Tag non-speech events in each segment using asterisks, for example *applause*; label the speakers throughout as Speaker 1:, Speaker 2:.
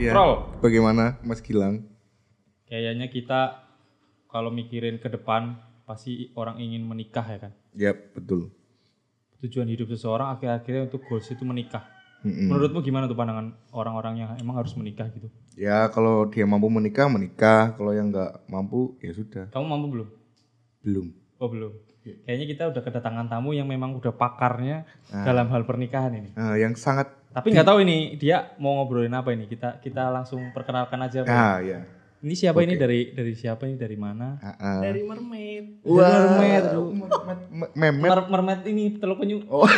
Speaker 1: Ya,
Speaker 2: Prol.
Speaker 1: bagaimana Mas Gilang?
Speaker 2: Kayaknya kita kalau mikirin ke depan pasti orang ingin menikah ya kan.
Speaker 1: Ya, betul.
Speaker 2: Tujuan hidup seseorang akhir-akhirnya untuk goals itu menikah.
Speaker 1: Mm-mm.
Speaker 2: Menurutmu gimana tuh pandangan orang-orang yang emang harus menikah gitu?
Speaker 1: Ya, kalau dia mampu menikah, menikah. Kalau yang nggak mampu, ya sudah.
Speaker 2: Kamu mampu belum?
Speaker 1: Belum.
Speaker 2: Oh belum. Kayaknya kita udah kedatangan tamu yang memang udah pakarnya dalam hal pernikahan ini.
Speaker 1: Nah, yang sangat
Speaker 2: Tapi nggak tahu ini dia mau ngobrolin apa ini. Kita kita langsung perkenalkan aja. Pak.
Speaker 1: ah ya.
Speaker 2: Ini siapa ini dari dari siapa ini dari mana?
Speaker 1: Ah, ah.
Speaker 3: Dari mermaid.
Speaker 1: Wah,
Speaker 2: mermaid, aduh.
Speaker 1: me- memet.
Speaker 2: Mer mermaid ini telur penyu.
Speaker 1: Oh, *laughs*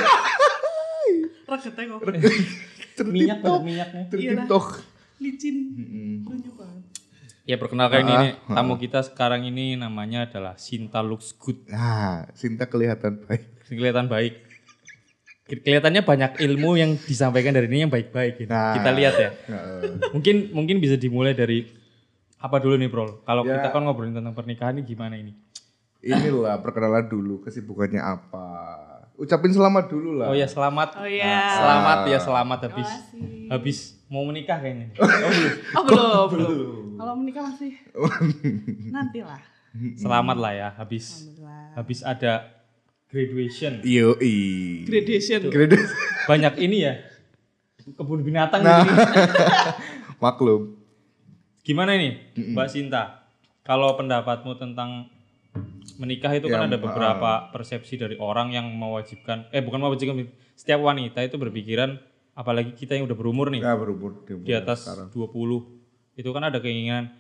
Speaker 3: Regetnya kok.
Speaker 2: minyak *laughs* banyak minyaknya.
Speaker 1: tertintok.
Speaker 3: Licin.
Speaker 1: Mm-mm.
Speaker 3: Lucu banget.
Speaker 2: Ya perkenalkan ini
Speaker 1: Ah,
Speaker 2: nih, tamu kita sekarang ini namanya adalah Sinta Looks Good.
Speaker 1: Nah, Sinta kelihatan baik.
Speaker 2: Kelihatan baik. Kelihatannya banyak ilmu yang disampaikan dari ini yang baik-baik. Gitu.
Speaker 1: Nah.
Speaker 2: Kita lihat ya.
Speaker 1: Nah,
Speaker 2: Mungkin mungkin bisa dimulai dari apa dulu nih, Bro? Kalau
Speaker 1: Ya.
Speaker 2: kita kan ngobrolin tentang pernikahan ini gimana ini?
Speaker 1: inilah perkenalan dulu kesibukannya apa. Ucapin selamat dulu lah.
Speaker 2: Oh ya, selamat.
Speaker 3: Oh iya.
Speaker 2: Selamat ya, selamat habis habis mau menikah kayaknya. Oh, belum.
Speaker 3: Oh belum, belum. Kalau menikah masih nanti lah.
Speaker 2: Selamat lah ya habis
Speaker 3: Alhamdulillah.
Speaker 2: habis ada graduation.
Speaker 1: Yo i.
Speaker 3: Gradation.
Speaker 1: Gradasi. *laughs*
Speaker 2: Banyak ini ya. Kebun binatang
Speaker 1: Nah. *laughs* Maklum.
Speaker 2: Gimana ini, Mbak Sinta? Kalau pendapatmu tentang menikah itu kan
Speaker 1: Ya,
Speaker 2: ada beberapa persepsi dari orang yang mewajibkan, eh bukan mewajibkan, setiap wanita itu berpikiran, apalagi kita yang udah berumur nih,
Speaker 1: Ya berumur di,
Speaker 2: di atas 20, itu kan ada keinginan,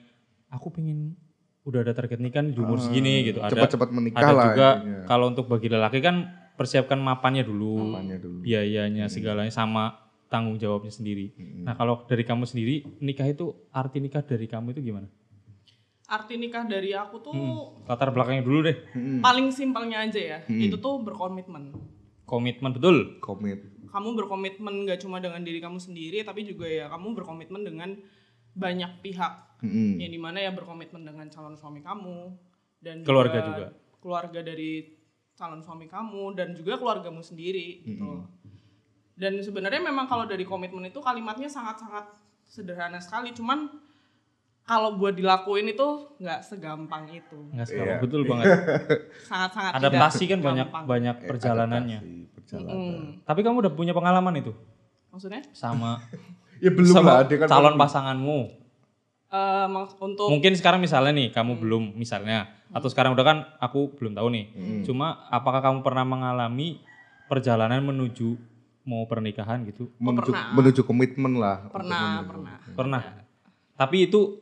Speaker 2: aku pengen udah ada target nikah nih di umur segini gitu. Ada,
Speaker 1: Cepat-cepat menikah
Speaker 2: ada
Speaker 1: lah
Speaker 2: juga
Speaker 1: intinya.
Speaker 2: kalau untuk bagi lelaki kan persiapkan mapannya dulu,
Speaker 1: Apanya dulu.
Speaker 2: biayanya segalanya sama tanggung jawabnya sendiri. Nah kalau dari kamu sendiri nikah itu arti nikah dari kamu itu gimana?
Speaker 3: Arti nikah dari aku tuh
Speaker 2: Latar belakangnya dulu deh.
Speaker 3: paling simpelnya aja ya. Itu tuh berkomitmen.
Speaker 2: Komitmen betul.
Speaker 1: Komit.
Speaker 3: Kamu berkomitmen gak cuma dengan diri kamu sendiri, tapi juga ya kamu berkomitmen dengan banyak pihak.
Speaker 1: Mm-mm.
Speaker 3: Yang di mana ya berkomitmen dengan calon suami kamu dan
Speaker 2: Keluarga juga.
Speaker 3: keluarga dari calon suami kamu dan juga keluargamu sendiri gitu loh. Dan sebenarnya memang kalau dari komitmen itu kalimatnya sangat-sangat sederhana sekali, cuman kalau buat dilakuin itu nggak segampang itu.
Speaker 2: Enggak sekarang betul banget. *laughs*
Speaker 3: Sangat-sangat
Speaker 2: Adaptasi
Speaker 3: tidak
Speaker 2: kan banyak
Speaker 3: gampang.
Speaker 2: banyak perjalanannya.
Speaker 1: Adaptasi, perjalanan.
Speaker 3: Mm.
Speaker 2: Tapi kamu udah punya pengalaman itu
Speaker 3: Maksudnya
Speaker 2: sama *laughs*
Speaker 1: Ya belum
Speaker 2: sama
Speaker 1: lah, dia kan
Speaker 2: calon pasanganmu.
Speaker 3: eh, maks- untuk
Speaker 2: Mungkin sekarang misalnya nih kamu belum misalnya atau sekarang udah kan aku belum tahu nih. Cuma apakah kamu pernah mengalami perjalanan menuju mau pernikahan gitu?
Speaker 1: menuju,
Speaker 3: pernah.
Speaker 1: menuju komitmen lah.
Speaker 3: pernah pernah.
Speaker 2: Pernah. Tapi itu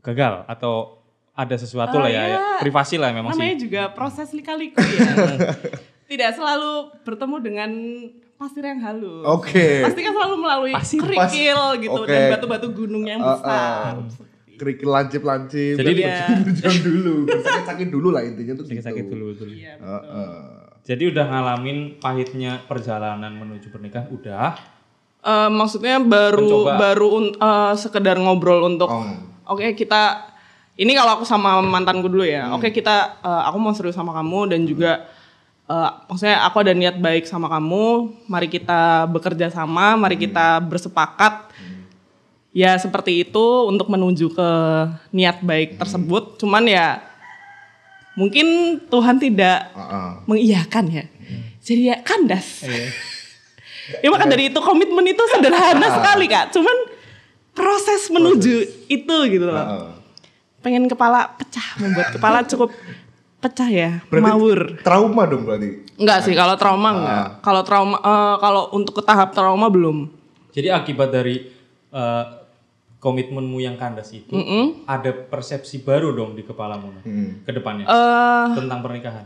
Speaker 2: gagal atau ada sesuatu lah ya, ya. privasi lah memang
Speaker 3: Namanya
Speaker 2: sih.
Speaker 3: juga proses lika-liku ya. *laughs* Tidak selalu bertemu dengan pasir yang halus.
Speaker 1: Oke.
Speaker 3: Pasti kan selalu melalui
Speaker 2: Pasir.
Speaker 3: kerikil gitu
Speaker 1: Oke.
Speaker 3: dan batu-batu gunung yang besar.
Speaker 1: Kerikil lancip-lancip.
Speaker 2: Jadi
Speaker 3: dia- *laughs*
Speaker 1: berjuang dulu. Sakit-sakit dulu lah intinya tuh
Speaker 2: Sakit-sakit
Speaker 1: gitu.
Speaker 2: dulu betul.
Speaker 3: Iya.
Speaker 1: Ah, ah.
Speaker 2: Jadi udah ngalamin pahitnya perjalanan menuju pernikahan udah.
Speaker 3: Eh, maksudnya baru
Speaker 2: Mencoba.
Speaker 3: baru un- eh, sekedar ngobrol untuk
Speaker 1: Oh.
Speaker 3: oke kita ini kalau aku sama mantanku dulu ya. Oke kita eh, aku mau serius sama kamu dan juga eh, maksudnya aku ada niat baik sama kamu. Mari kita bekerja sama, mari kita bersepakat. Ya seperti itu untuk menuju ke niat baik tersebut. Cuman ya mungkin Tuhan tidak
Speaker 1: Ah, ah.
Speaker 3: mengiyakan ya. Jadi ya kandas. *laughs* ya maka dari itu komitmen itu sederhana sekali kak. Cuman proses menuju itu gitu loh.
Speaker 1: Ah.
Speaker 3: Pengen kepala pecah, membuat kepala cukup pecah ya,
Speaker 1: Berarti
Speaker 3: mawur.
Speaker 1: trauma dong berarti.
Speaker 3: Enggak sih kalau trauma enggak. Kalau trauma eh, kalau untuk ke tahap trauma belum.
Speaker 2: Jadi akibat dari eh, komitmenmu yang kandas itu
Speaker 3: Mm-mm.
Speaker 2: ada persepsi baru dong di kepalamu
Speaker 1: Hmm.
Speaker 2: ke depannya
Speaker 3: Eh
Speaker 2: tentang pernikahan.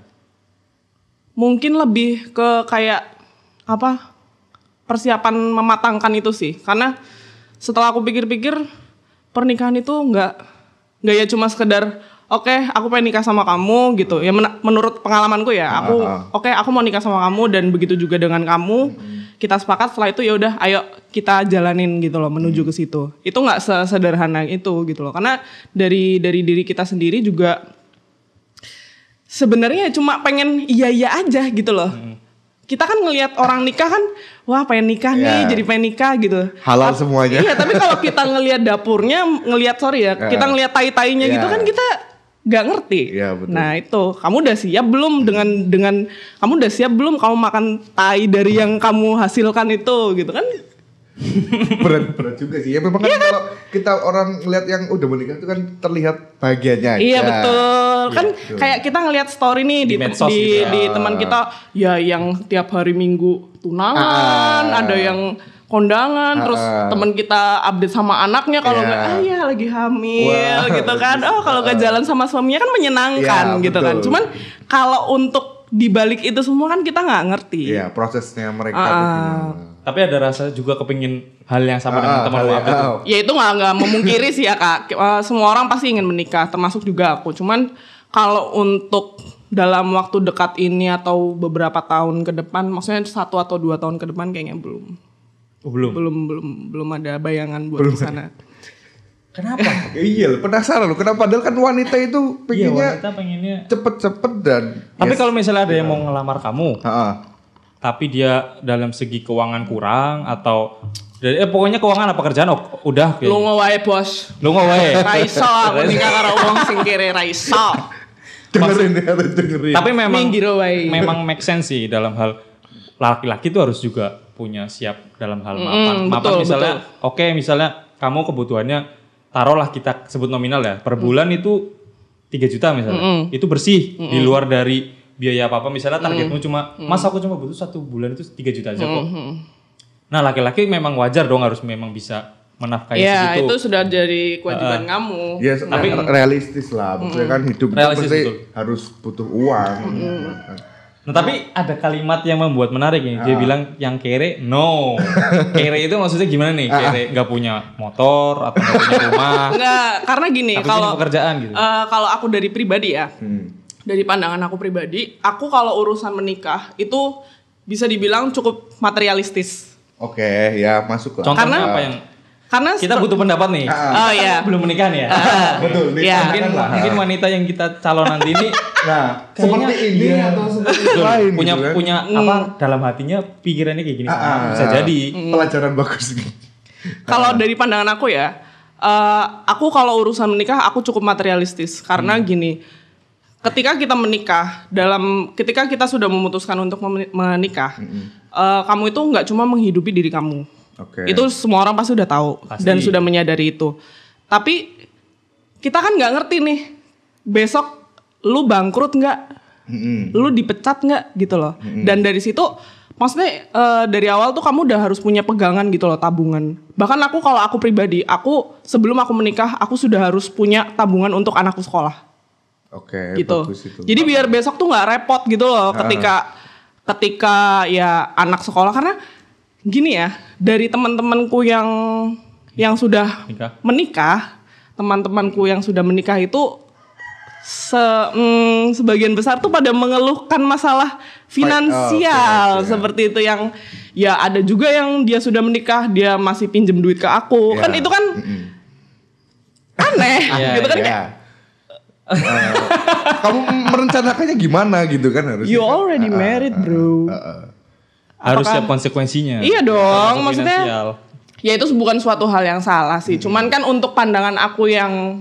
Speaker 3: mungkin lebih ke kayak apa persiapan mematangkan itu sih karena setelah aku pikir-pikir pernikahan itu nggak nggak ya cuma sekedar oke aku pengen nikah sama kamu gitu ya men- menurut pengalamanku ya aku oke aku mau nikah sama kamu dan begitu juga dengan kamu kita sepakat setelah itu ya udah ayo kita jalanin gitu loh menuju ke situ itu nggak sesederhana itu gitu loh karena dari dari diri kita sendiri juga sebenarnya cuma pengen iya iya aja gitu loh. kita kan ngelihat orang nikah kan wah pengen nikah nih
Speaker 1: Iya.
Speaker 3: jadi pengen nikah gitu
Speaker 1: Halal semuanya.
Speaker 3: iya tapi kalau kita ngelihat dapurnya ngelihat sorry ya kita ngelihat tai-tainya gitu
Speaker 1: Iya.
Speaker 3: kan kita nggak ngerti
Speaker 1: Iya, betul.
Speaker 3: nah itu kamu udah siap belum dengan dengan kamu udah siap belum kamu makan tai dari yang kamu hasilkan itu gitu kan *laughs*
Speaker 1: berat berat juga sih ya memang
Speaker 3: Iya
Speaker 1: kan kalau kita orang lihat yang udah menikah itu kan terlihat bahagianya
Speaker 3: Iya betul kan
Speaker 1: Gitu.
Speaker 3: kayak kita ngelihat story nih di
Speaker 2: Di medsos
Speaker 3: di,
Speaker 2: gitu ya.
Speaker 3: di teman kita ya yang tiap hari minggu tunangan
Speaker 1: Ah.
Speaker 3: ada yang kondangan terus
Speaker 1: Ah.
Speaker 3: teman kita update sama anaknya kalau
Speaker 1: Iya.
Speaker 3: nggak ah ya lagi hamil
Speaker 1: Wah, *laughs*
Speaker 3: gitu kan oh kalau ke jalan sama suaminya kan menyenangkan
Speaker 1: Iya,
Speaker 3: gitu kan
Speaker 1: betul.
Speaker 3: cuman kalau untuk dibalik itu semua kan kita nggak ngerti
Speaker 1: Iya prosesnya mereka gimana.
Speaker 2: Tapi ada rasa juga kepingin hal yang sama
Speaker 1: Ah,
Speaker 2: dengan teman
Speaker 1: yang-
Speaker 2: itu.
Speaker 3: Ya itu nggak nggak memungkiri sih ya kak. Eh, semua orang pasti ingin menikah, termasuk juga aku. Cuman kalau untuk dalam waktu dekat ini atau beberapa tahun ke depan, maksudnya satu atau dua tahun ke depan kayaknya belum,
Speaker 2: Oh, belum.
Speaker 3: belum belum belum ada bayangan buat ke sana.
Speaker 2: Kenapa? *laughs*
Speaker 1: Iya, penasaran loh. Kenapa? Padahal kan wanita itu
Speaker 2: Iya,
Speaker 1: pengennya
Speaker 2: wanita pengennya.
Speaker 1: cepet-cepet dan.
Speaker 2: Tapi
Speaker 1: Yes.
Speaker 2: kalau misalnya ada yang mau ngelamar kamu,
Speaker 1: Ha-ha.
Speaker 2: tapi dia dalam segi keuangan kurang atau dari eh pokoknya keuangan apa kerjaan oh, udah kayak
Speaker 3: Lu ngewae bos,
Speaker 2: lu wae. *laughs*
Speaker 3: Raiso aku *laughs* nikah karo wong sing kere Raiso.
Speaker 1: dengerin ya, harus dengerin.
Speaker 2: Tapi memang
Speaker 3: Minggir wae.
Speaker 2: memang make sense sih dalam hal laki-laki itu harus juga punya siap dalam hal mapan.
Speaker 3: Mm,
Speaker 2: mapan
Speaker 3: betul,
Speaker 2: misalnya oke misalnya kamu kebutuhannya taruhlah kita sebut nominal ya. Per bulan itu 3 juta misalnya. Itu bersih di luar dari biaya apa-apa misalnya targetmu cuma mas aku cuma butuh satu bulan itu 3 juta aja kok. Nah, laki-laki memang wajar dong harus memang bisa menafkahi
Speaker 3: Ya
Speaker 2: segitu.
Speaker 3: itu sudah jadi kewajiban kamu.
Speaker 1: Ya, tapi realistis lah. Maksudnya kan hidup itu
Speaker 2: Realistis,
Speaker 1: pasti
Speaker 2: betul.
Speaker 1: harus butuh uang.
Speaker 2: Nah tapi ada kalimat yang membuat menarik nih.
Speaker 1: Ah.
Speaker 2: Dia bilang yang kere no. *laughs* kere itu maksudnya gimana nih?
Speaker 1: Ah,
Speaker 2: Kere nggak punya motor atau nggak punya rumah. *laughs*
Speaker 3: Enggak, karena gini
Speaker 2: tapi
Speaker 3: kalau
Speaker 2: pekerjaan gitu.
Speaker 3: eh, kalau aku dari pribadi ya,
Speaker 1: Hmm.
Speaker 3: dari pandangan aku pribadi, aku kalau urusan menikah itu bisa dibilang cukup materialistis.
Speaker 1: Oke, ya masuk lah.
Speaker 2: Contohnya
Speaker 3: karena-
Speaker 2: apa yang
Speaker 3: Karena
Speaker 2: kita butuh pendapat nih.
Speaker 3: Oh iya.
Speaker 2: Belum menikah nih ya.
Speaker 1: Betul, nih,
Speaker 3: Ya.
Speaker 2: mungkin
Speaker 1: lah.
Speaker 2: mungkin wanita yang kita calon nanti ini *laughs*
Speaker 1: Nah, seperti ini
Speaker 2: iya.
Speaker 1: atau seperti
Speaker 2: betul,
Speaker 1: lain
Speaker 2: punya
Speaker 1: gitu kan.
Speaker 2: punya apa dalam hatinya pikirannya kayak gini.
Speaker 1: Ah, ah,
Speaker 2: Bisa
Speaker 1: ah.
Speaker 2: jadi.
Speaker 1: Pelajaran bagus nih.
Speaker 3: kalau dari pandangan aku ya, eh, aku kalau urusan menikah aku cukup materialistis karena gini, ketika kita menikah dalam ketika kita sudah memutuskan untuk menikah, eh, kamu itu nggak cuma menghidupi diri kamu.
Speaker 1: Oke.
Speaker 3: Itu semua orang pasti udah tahu
Speaker 2: Pasti.
Speaker 3: dan sudah menyadari itu. Tapi kita kan nggak ngerti nih besok lu bangkrut nggak,
Speaker 1: Mm-mm.
Speaker 3: lu dipecat nggak gitu loh. Dan dari situ maksudnya eh, dari awal tuh kamu udah harus punya pegangan gitu loh tabungan. Bahkan aku kalau aku pribadi, aku sebelum aku menikah aku sudah harus punya tabungan untuk anakku sekolah
Speaker 1: Oke,
Speaker 3: gitu.
Speaker 1: bagus itu.
Speaker 3: Jadi biar besok tuh nggak repot gitu loh ketika ketika ya anak sekolah karena gini ya dari teman-temanku yang yang sudah
Speaker 2: Nikah.
Speaker 3: menikah, teman-temanku yang sudah menikah itu se mm, sebagian besar tuh pada mengeluhkan masalah finansial
Speaker 1: Oh, oke.
Speaker 3: seperti itu yang ya ada juga yang dia sudah menikah dia masih pinjem duit ke aku
Speaker 1: Ya.
Speaker 3: kan itu kan
Speaker 1: Mm-mm.
Speaker 3: aneh *laughs*
Speaker 2: Iya,
Speaker 3: gitu kan
Speaker 1: Ya.
Speaker 3: kayak,
Speaker 1: Eh, kamu merencanakannya gimana gitu kan harusnya.
Speaker 3: you already married
Speaker 1: ah,
Speaker 3: bro
Speaker 1: ah, ah.
Speaker 2: Harus siap konsekuensinya.
Speaker 3: Iya dong, maksudnya-
Speaker 2: finansial.
Speaker 3: ya itu bukan suatu hal yang salah sih. Cuman kan untuk pandangan aku yang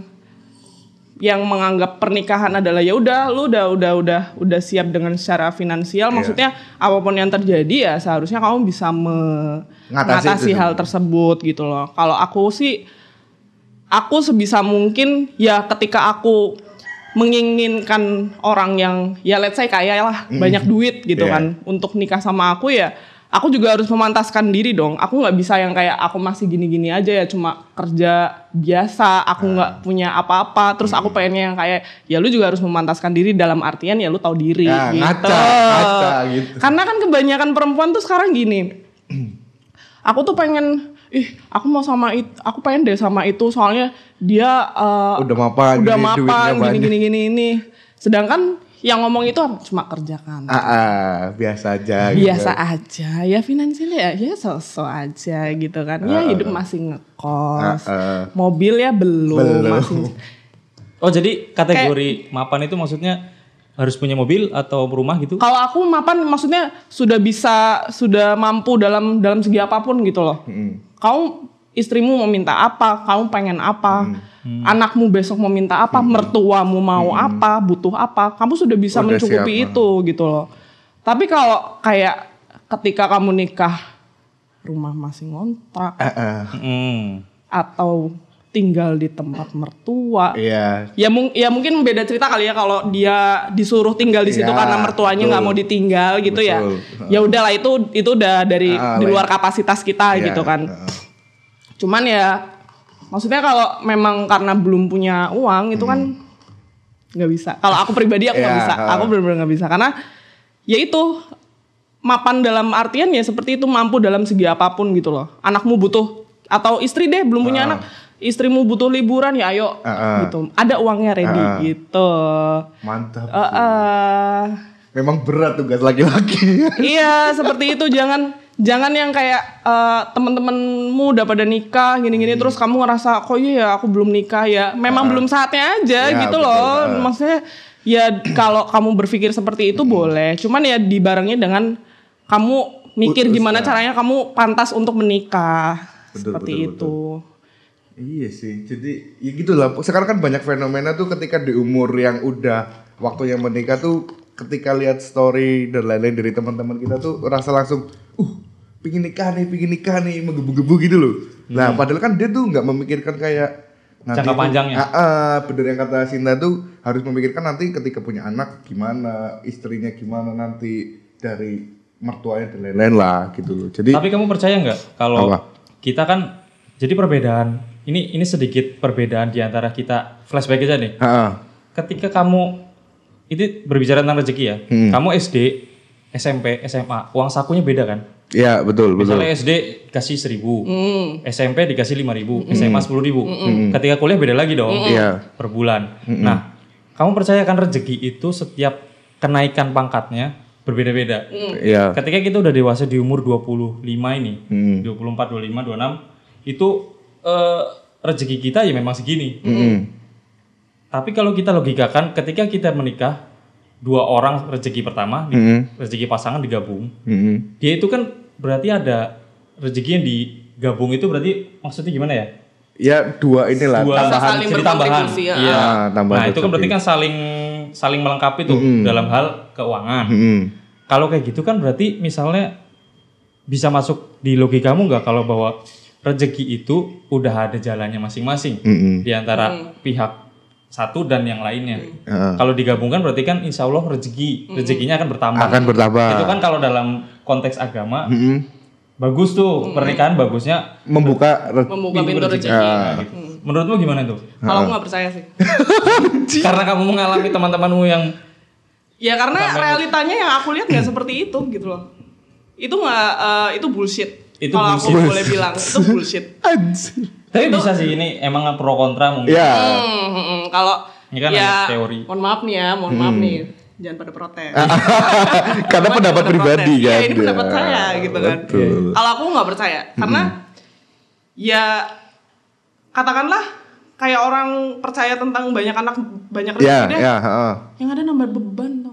Speaker 3: yang menganggap pernikahan adalah ya udah lu udah udah udah udah siap dengan secara finansial
Speaker 1: Iya.
Speaker 3: maksudnya apa pun yang terjadi ya seharusnya kamu bisa me-
Speaker 1: Ngatasi
Speaker 3: mengatasi hal tersebut gitu loh. Kalau aku sih aku sebisa mungkin ya ketika aku menginginkan orang yang ya let's say kaya lah banyak duit gitu
Speaker 1: Iya.
Speaker 3: kan untuk nikah sama aku ya aku juga harus memantaskan diri dong. Aku nggak bisa yang kayak aku masih gini-gini aja ya cuma kerja biasa aku nggak punya apa-apa. Terus aku pengennya yang kayak ya lu juga harus memantaskan diri dalam artian ya lu tahu diri
Speaker 1: Ya,
Speaker 3: gitu.
Speaker 1: ngaca, ngaca gitu.
Speaker 3: karena kan kebanyakan perempuan tuh sekarang gini. *clears throat* Aku tuh pengen ih aku mau sama itu aku pengen deh sama itu soalnya dia eh,
Speaker 1: Udah mapan,
Speaker 3: udah
Speaker 1: gini,
Speaker 3: mapan gini gini gini ini sedangkan yang ngomong itu cuma kerja kan
Speaker 1: Ah, ah, biasa aja. gitu.
Speaker 3: biasa aja ya finansialnya ya ya sosok aja gitu kan ya hidup masih ngekos
Speaker 1: Ah, ah.
Speaker 3: mobil ya belum,
Speaker 1: Belum.
Speaker 3: masih
Speaker 2: Oh jadi kategori mapan itu maksudnya harus punya mobil atau rumah gitu?
Speaker 3: Kalau aku mapan maksudnya sudah bisa sudah mampu dalam dalam segi apa pun gitu loh. Kamu istrimu mau minta apa, kamu pengen apa, anakmu besok mau minta apa, mertuamu mau apa, butuh apa, kamu sudah bisa
Speaker 1: Udah
Speaker 3: mencukupi
Speaker 1: siap,
Speaker 3: itu gitu loh. Tapi kalau kayak ketika kamu nikah rumah masih ngontrak
Speaker 1: eh.
Speaker 2: Hmm.
Speaker 3: atau tinggal di tempat mertua
Speaker 1: Iya.
Speaker 3: Ya, mung- ya mungkin beda cerita kali ya kalau dia disuruh tinggal di situ
Speaker 1: Ya,
Speaker 3: karena mertuanya nggak mau ditinggal gitu ya.
Speaker 1: Betul.
Speaker 3: Ya udahlah itu itu udah dari
Speaker 1: Ah,
Speaker 3: di luar kapasitas kita
Speaker 1: Iya,
Speaker 3: gitu kan.
Speaker 1: heeh.
Speaker 3: Cuman ya maksudnya kalau memang karena belum punya uang itu kan nggak bisa. Kalau aku pribadi aku nggak
Speaker 1: Hmm. Ya,
Speaker 3: bisa.
Speaker 1: ha.
Speaker 3: Aku benar-benar nggak bisa karena ya itu mapan dalam artian ya seperti itu mampu dalam segi apa pun gitu loh. Anakmu butuh atau istri deh belum punya anak, istrimu butuh liburan ya ayo
Speaker 1: Ah, ah.
Speaker 3: gitu. Ada uangnya ready
Speaker 1: ah.
Speaker 3: gitu.
Speaker 1: Mantap.
Speaker 3: Eh, eh.
Speaker 1: Memang berat tugas laki-laki. *laughs*
Speaker 3: iya seperti itu jangan jangan yang kayak eh, teman-temanmu udah pada nikah
Speaker 1: Hmm.
Speaker 3: gini-gini terus kamu ngerasa kok iya ya aku belum nikah ya memang belum saatnya aja
Speaker 1: Ya,
Speaker 3: gitu
Speaker 1: betul.
Speaker 3: loh
Speaker 1: Ah.
Speaker 3: maksudnya ya kalau kamu berpikir seperti itu
Speaker 1: Hmm.
Speaker 3: boleh cuman ya dibarengi dengan kamu mikir
Speaker 1: Utus,
Speaker 3: gimana
Speaker 1: ya.
Speaker 3: caranya kamu pantas untuk menikah
Speaker 1: Betul,
Speaker 3: seperti
Speaker 1: betul,
Speaker 3: itu
Speaker 1: Iya sih, jadi ya gitu lah. Sekarang kan banyak fenomena tuh ketika di umur yang udah waktunya menikah tuh ketika lihat story dan lain-lain dari teman-teman kita tuh rasa langsung, uh, pingin nikah nih, pingin nikah nih, menggebu-gebu gitu loh. Nah, padahal kan dia tuh nggak memikirkan kayak
Speaker 2: Jangka
Speaker 1: tuh-
Speaker 2: panjangnya.
Speaker 1: Ah, ah, bener yang kata Sinta tuh harus memikirkan nanti ketika punya anak gimana, istrinya gimana nanti dari mertuanya dan lain-lain lah gitu loh. Jadi
Speaker 2: Tapi kamu percaya nggak kalau
Speaker 1: Apa?
Speaker 2: kita kan jadi perbedaan ini ini sedikit perbedaan di antara kita flashback aja nih.
Speaker 1: ah, ah,
Speaker 2: Ketika kamu itu berbicara tentang rezeki ya,
Speaker 1: Hmm.
Speaker 2: kamu SD, SMP, SMA, uang sakunya beda kan?
Speaker 1: Iya betul betul.
Speaker 2: Misalnya SD dikasih seribu,
Speaker 3: Hmm.
Speaker 2: SMP dikasih lima ribu, SMA sepuluh ribu. Ketika kuliah beda lagi dong,
Speaker 1: Iya.
Speaker 2: per bulan. Nah, kamu percaya kan rezeki itu setiap kenaikan pangkatnya berbeda-beda.
Speaker 1: Iya.
Speaker 2: Ketika kita udah dewasa di umur 25 ini,
Speaker 1: Hmm.
Speaker 2: 24, 25, 26, itu eh, rezeki kita ya memang segini.
Speaker 1: Mm-mm.
Speaker 2: Tapi kalau kita logikakan, ketika kita menikah, dua orang rezeki pertama, di-
Speaker 1: Mm-mm.
Speaker 2: rezeki pasangan digabung,
Speaker 1: Mm-mm.
Speaker 2: dia itu kan berarti ada rezeki yang digabung itu berarti maksudnya gimana ya?
Speaker 1: Ya dua inilah
Speaker 2: Dua
Speaker 1: tambahan.
Speaker 3: saling
Speaker 2: jadi tambahan.
Speaker 3: ya.
Speaker 2: Iya.
Speaker 1: Ah, tambahan
Speaker 2: nah, itu kan berarti kan saling saling melengkapi tuh dalam hal keuangan.
Speaker 1: Mm-mm.
Speaker 2: Kalau kayak gitu kan berarti misalnya bisa masuk di logikamu nggak kalau bahwa rezeki itu udah ada jalannya masing-masing
Speaker 1: Mm-mm.
Speaker 2: di antara pihak satu dan yang lainnya.
Speaker 1: Heeh.
Speaker 2: Kalau digabungkan berarti kan insya Allah rezeki rezekinya akan bertambah.
Speaker 1: Akan bertambah.
Speaker 2: Itu kan kalau dalam konteks agama
Speaker 1: Mm-mm.
Speaker 2: bagus tuh pernikahan bagusnya
Speaker 1: Membuka re-
Speaker 3: membuka pintu rezeki
Speaker 2: Nah, gitu. Menurutmu gimana tuh?
Speaker 3: kalau aku nggak percaya sih *laughs*
Speaker 2: Karena kamu mengalami teman-temanmu yang
Speaker 3: Ya karena realitanya yang aku lihat nggak seperti itu gitu loh. Itu nggak eh, itu bullshit.
Speaker 2: Itu
Speaker 3: Kalau aku boleh bilang itu bullshit. *laughs*
Speaker 1: Anjir.
Speaker 2: tapi bisa sih ini emang pro kontra mungkin.
Speaker 1: Ya.
Speaker 3: Hmm, hmm, hmm. Kalau
Speaker 2: Ini kan
Speaker 3: ya,
Speaker 2: teori.
Speaker 3: Mohon maaf nih ya, mohon maaf nih. Jangan pada protes. *laughs*
Speaker 1: Karena pendapat pribadi
Speaker 3: protes.
Speaker 1: kan.
Speaker 3: Iya, ini pendapat
Speaker 1: Ya,
Speaker 3: saya gitu kan.
Speaker 1: Betul.
Speaker 3: Kalau aku nggak percaya, karena ya katakanlah kayak orang percaya tentang banyak anak banyak rezeki
Speaker 1: Ya,
Speaker 3: deh.
Speaker 1: ya, heeh.
Speaker 3: Yang ada nambah beban tau?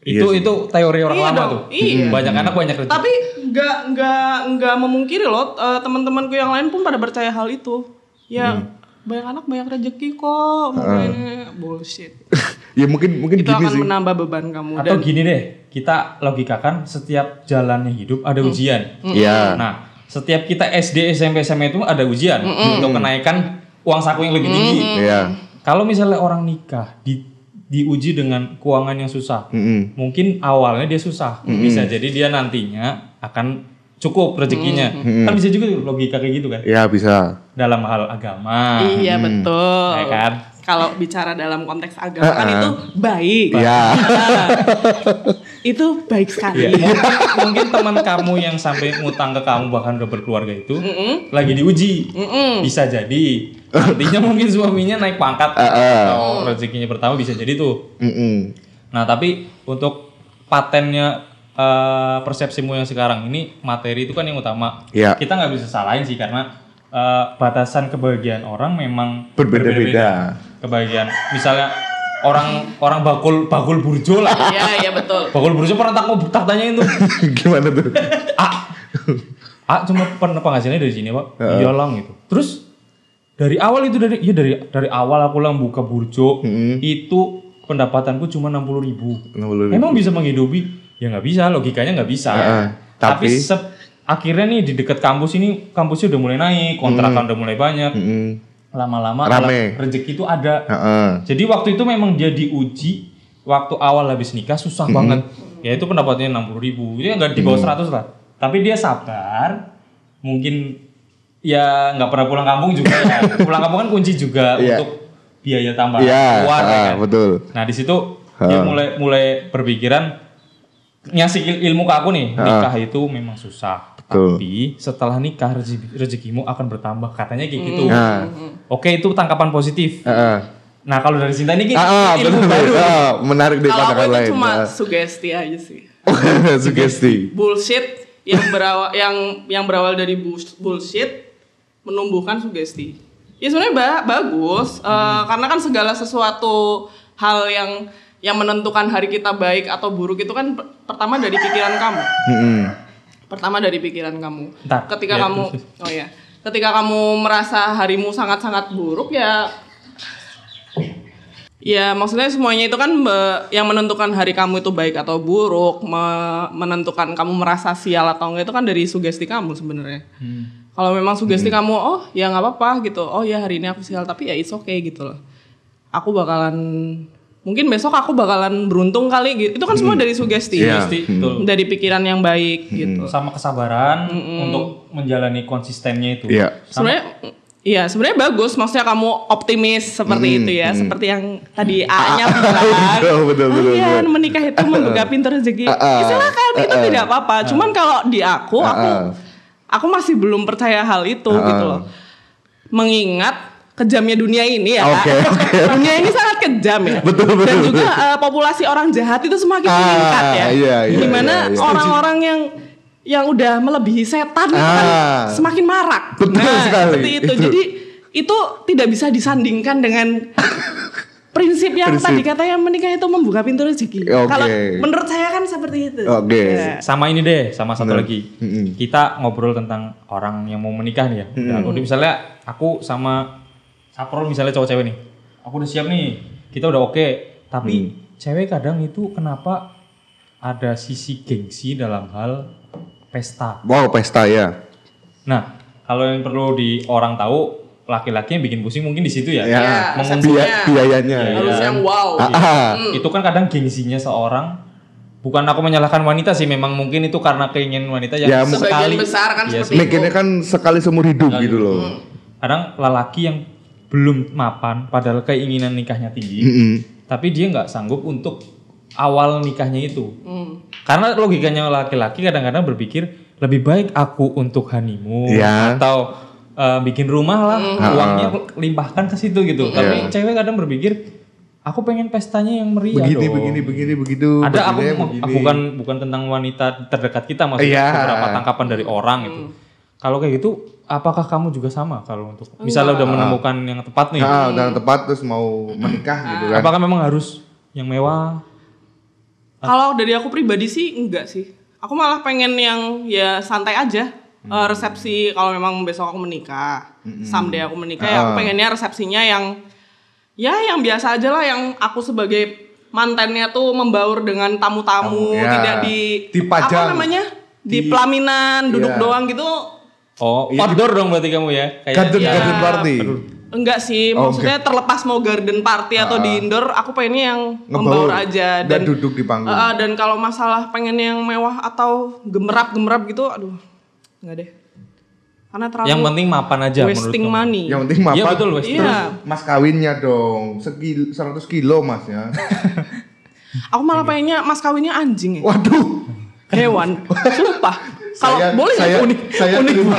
Speaker 2: Itu
Speaker 1: Iya sih.
Speaker 2: itu teori orang
Speaker 3: Iya
Speaker 2: lama
Speaker 3: dong,
Speaker 2: tuh.
Speaker 3: iya.
Speaker 2: Banyak anak banyak rezeki.
Speaker 3: Tapi nggak nggak nggak memungkiri loh eh, teman-temanku yang lain pun pada percaya hal itu. Ya
Speaker 1: Hmm.
Speaker 3: banyak anak banyak rezeki kok. Makanya bullshit. *laughs*
Speaker 1: ya mungkin mungkin
Speaker 3: itu
Speaker 1: gini
Speaker 3: akan
Speaker 1: sih.
Speaker 3: menambah beban kamu
Speaker 2: Atau
Speaker 3: dan
Speaker 2: gini deh, kita logikakan setiap jalannya hidup ada ujian.
Speaker 1: Iya.
Speaker 2: Nah, setiap kita SD, SMP, SMA itu ada ujian untuk kenaikan uang saku yang lebih tinggi.
Speaker 1: Iya.
Speaker 2: Kalau misalnya orang nikah di diuji dengan keuangan yang susah,
Speaker 1: Mm-mm.
Speaker 2: mungkin awalnya dia susah, bisa jadi dia nantinya akan cukup rezekinya. Kan bisa juga logika kayak gitu kan.
Speaker 1: Ya bisa.
Speaker 2: Dalam hal agama,
Speaker 3: iya betul.
Speaker 2: ya kan?
Speaker 3: Kalau bicara dalam konteks agama kan itu baik.
Speaker 1: Iya. *laughs*
Speaker 3: itu baik sekali.
Speaker 2: Iya, *laughs* mungkin, mungkin teman kamu yang sampai ngutang ke kamu bahkan udah berkeluarga itu lagi diuji, bisa jadi nantinya mungkin suaminya naik pangkat *laughs* atau rezekinya pertama bisa jadi tuh.
Speaker 1: Mm-mm.
Speaker 2: Nah tapi untuk patennya eh, persepsimu yang sekarang ini materi itu kan yang utama.
Speaker 1: Iya.
Speaker 2: Kita nggak bisa salahin sih karena eh, batasan kebahagiaan orang memang
Speaker 1: Berbeda-beda.
Speaker 2: Kebahagiaan, misalnya orang orang bakul bakul burjo lah.
Speaker 3: Iya, iya betul.
Speaker 2: Bakul burjo pernah tak mau tak tanyain tuh. *laughs*
Speaker 1: Gimana tuh?
Speaker 2: Ah, ah cuma pernah penghasilannya dari sini pak. Iya lang gitu. Terus dari awal itu dari iya dari dari awal aku lang buka burjo itu pendapatanku cuma enam puluh ribu.
Speaker 1: 60.000.
Speaker 2: Emang bisa menghidupi? Ya nggak bisa, logikanya nggak bisa.
Speaker 1: Heeh,
Speaker 2: tapi
Speaker 1: tapi-
Speaker 2: akhirnya nih di dekat kampus ini kampusnya udah mulai naik, kontrakan udah mulai banyak.
Speaker 1: Mm-mm.
Speaker 2: Lama-lama
Speaker 1: Rame.
Speaker 2: rezeki itu ada.
Speaker 1: Heeh.
Speaker 2: Jadi waktu itu memang dia diuji waktu awal habis nikah susah banget. Ya itu pendapatnya 60 ribu. Itu nggak di bawah 100 lah. Tapi dia sabar. Mungkin ya nggak pernah pulang kampung juga ya. *laughs* pulang kampung kan kunci juga
Speaker 1: Iya.
Speaker 2: untuk biaya tambahan
Speaker 1: Iya,
Speaker 2: keluar ya
Speaker 1: ah,
Speaker 2: kan.
Speaker 1: betul.
Speaker 2: Nah di situ dia mulai mulai berpikiran ngasih il- ilmu ke aku nih nikah itu memang susah.
Speaker 1: Betul.
Speaker 2: Tapi setelah nikah rezeki, rezekimu akan bertambah katanya kayak gitu.
Speaker 1: Nah.
Speaker 2: Oke itu tangkapan positif.
Speaker 1: Heeh.
Speaker 2: Nah kalau dari Sinta ini
Speaker 1: Ah, ah,
Speaker 2: ilmu
Speaker 1: betul,
Speaker 2: baru.
Speaker 1: Ah, menarik dari
Speaker 3: aku
Speaker 1: pandangan
Speaker 3: itu
Speaker 1: lain.
Speaker 3: cuma
Speaker 1: Ah.
Speaker 3: sugesti aja sih. *laughs*
Speaker 1: Sugesti.
Speaker 3: Bullshit yang berawal yang yang berawal dari bullshit menumbuhkan sugesti. Ya sebenarnya ba- bagus eh, karena kan segala sesuatu hal yang yang menentukan hari kita baik atau buruk itu kan per- pertama dari pikiran kamu. Pertama dari pikiran kamu.
Speaker 2: Ntar,
Speaker 3: ketika
Speaker 2: ya,
Speaker 3: kamu oh ya, ketika kamu merasa harimu sangat-sangat buruk ya Ya maksudnya semuanya itu kan be- yang menentukan hari kamu itu baik atau buruk, me- menentukan kamu merasa sial atau enggak itu kan dari sugesti kamu sebenarnya. Kalau memang sugesti kamu oh ya nggak apa-apa gitu, oh ya hari ini aku sial tapi ya it's okay gitu loh. Aku bakalan mungkin besok aku bakalan beruntung kali gitu. Itu kan semua dari sugesti.
Speaker 1: Iya.
Speaker 2: Pasti, betul.
Speaker 3: Dari pikiran yang baik gitu.
Speaker 2: Sama kesabaran untuk menjalani konsistennya itu.
Speaker 1: Iya.
Speaker 3: Sebenarnya Iya, sebenarnya bagus. Maksudnya kamu optimis seperti itu ya, seperti yang tadi A-nya *laughs* bilang.
Speaker 1: Betul, betul, betul,
Speaker 3: "Oh iya,
Speaker 1: betul."
Speaker 3: menikah itu membuka pintu *laughs* rezeki.
Speaker 1: Ah, ah.
Speaker 3: Ya, silakan, itu
Speaker 1: ah.
Speaker 3: tidak apa-apa. Cuman kalau di aku, aku aku masih belum percaya hal itu gitu loh. Mengingat kejamnya dunia ini ya. Kak. *laughs*
Speaker 1: oke.
Speaker 3: dunia ini sangat kejam ya.
Speaker 1: Betul, betul,
Speaker 3: Dan juga
Speaker 1: betul.
Speaker 3: eh, populasi orang jahat itu semakin
Speaker 1: Ah,
Speaker 3: meningkat ya.
Speaker 1: iya, iya,
Speaker 3: Di mana
Speaker 1: iya, iya.
Speaker 3: orang-orang yang yang udah melebihi setan itu kan
Speaker 1: Ah.
Speaker 3: semakin marak.
Speaker 1: Betul
Speaker 3: nah,
Speaker 1: sekali.
Speaker 3: seperti itu.
Speaker 1: Itu.
Speaker 3: Jadi itu tidak bisa disandingkan dengan prinsip yang
Speaker 1: Prinsip.
Speaker 3: tadi katanya menikah itu membuka pintu rezeki.
Speaker 1: Oke.
Speaker 3: Kalau menurut saya kan seperti itu.
Speaker 1: Oke.
Speaker 3: Ya.
Speaker 2: Sama ini deh, sama satu
Speaker 1: Bener.
Speaker 2: lagi.
Speaker 1: Mm-mm.
Speaker 2: Kita ngobrol tentang orang yang mau menikah nih ya. Udah, aku udah misalnya aku sama Saprol misalnya cowok cewek nih. Aku udah siap nih. Kita udah oke. Tapi cewek kadang itu kenapa ada sisi gengsi dalam hal pesta.
Speaker 1: Wow, pesta ya.
Speaker 2: Nah, kalau yang perlu di orang tahu laki-laki yang bikin pusing mungkin di situ ya.
Speaker 1: Ya,
Speaker 3: Iya,
Speaker 1: biayanya.
Speaker 2: Iya,
Speaker 3: Harus yang wow.
Speaker 1: Ah, ah.
Speaker 2: Itu kan kadang gengsinya seorang bukan aku menyalahkan wanita sih, memang mungkin itu karena keinginan wanita yang
Speaker 1: Ya,
Speaker 3: Sebagian besar kan seperti
Speaker 1: Mikirnya kan sekali seumur hidup gitu loh.
Speaker 2: kadang lelaki yang belum mapan padahal keinginan nikahnya tinggi
Speaker 1: Mm-mm.
Speaker 2: tapi dia nggak sanggup untuk awal nikahnya itu
Speaker 3: Hmm.
Speaker 2: karena logikanya laki-laki kadang-kadang berpikir lebih baik aku untuk honeymoon
Speaker 1: Ya.
Speaker 2: atau eh, bikin rumah lah
Speaker 3: Hmm.
Speaker 2: uangnya limpahkan ke situ gitu tapi
Speaker 1: Ya.
Speaker 2: cewek kadang berpikir aku pengen pestanya yang meriah
Speaker 1: Begini,
Speaker 2: dong
Speaker 1: begini, begini, begitu.
Speaker 2: ada aku,
Speaker 1: begini,
Speaker 2: bukan bukan tentang wanita terdekat kita maksudnya
Speaker 1: Iya.
Speaker 2: beberapa tangkapan dari orang itu
Speaker 3: Hmm.
Speaker 2: Kalau kayak gitu apakah kamu juga sama kalau untuk misalnya udah menemukan yang tepat nih
Speaker 1: Nah, udah tepat terus mau menikah gitu kan.
Speaker 2: apakah memang harus yang mewah
Speaker 3: Kalau dari aku pribadi sih enggak sih. Aku malah pengen yang ya santai aja. Eh, resepsi kalau memang besok aku menikah, someday aku menikah ya aku
Speaker 1: Ah.
Speaker 3: pengennya resepsinya yang ya yang biasa aja lah yang aku sebagai mantannya tuh membaur dengan tamu-tamu,
Speaker 1: Tamu, ya.
Speaker 3: tidak di
Speaker 1: Dipajang.
Speaker 3: apa namanya? Di,
Speaker 1: Di-
Speaker 3: pelaminan, duduk
Speaker 1: Iya.
Speaker 3: doang gitu.
Speaker 2: Oh
Speaker 1: Iya,
Speaker 2: outdoor dong berarti kamu ya kayak
Speaker 1: Garden,
Speaker 2: ya,
Speaker 1: garden party.
Speaker 3: Enggak sih,
Speaker 1: Oh,
Speaker 3: maksudnya terlepas mau garden party atau di indoor, aku pengennya yang
Speaker 1: Ngebaur
Speaker 3: membaur aja
Speaker 1: dan duduk di panggung.
Speaker 3: Uh, uh, dan kalau masalah pengen yang mewah atau gemerap-gemerap gitu, aduh, nggak deh. Karena terlalu
Speaker 2: yang penting mapan aja
Speaker 3: wasting
Speaker 2: menurut
Speaker 3: money.
Speaker 1: Yang penting mapan.
Speaker 2: Iya, betul, Wes.
Speaker 3: Iya.
Speaker 1: Mas kawinnya dong. Sekil 100 kilo mas ya. *laughs*
Speaker 3: Aku malah pengennya mas kawinnya anjing ya.
Speaker 1: Waduh.
Speaker 3: Hewan. Sumpah. *laughs* Kalau boleh nggak
Speaker 1: saya,
Speaker 3: unik,
Speaker 1: saya
Speaker 3: unik
Speaker 1: terima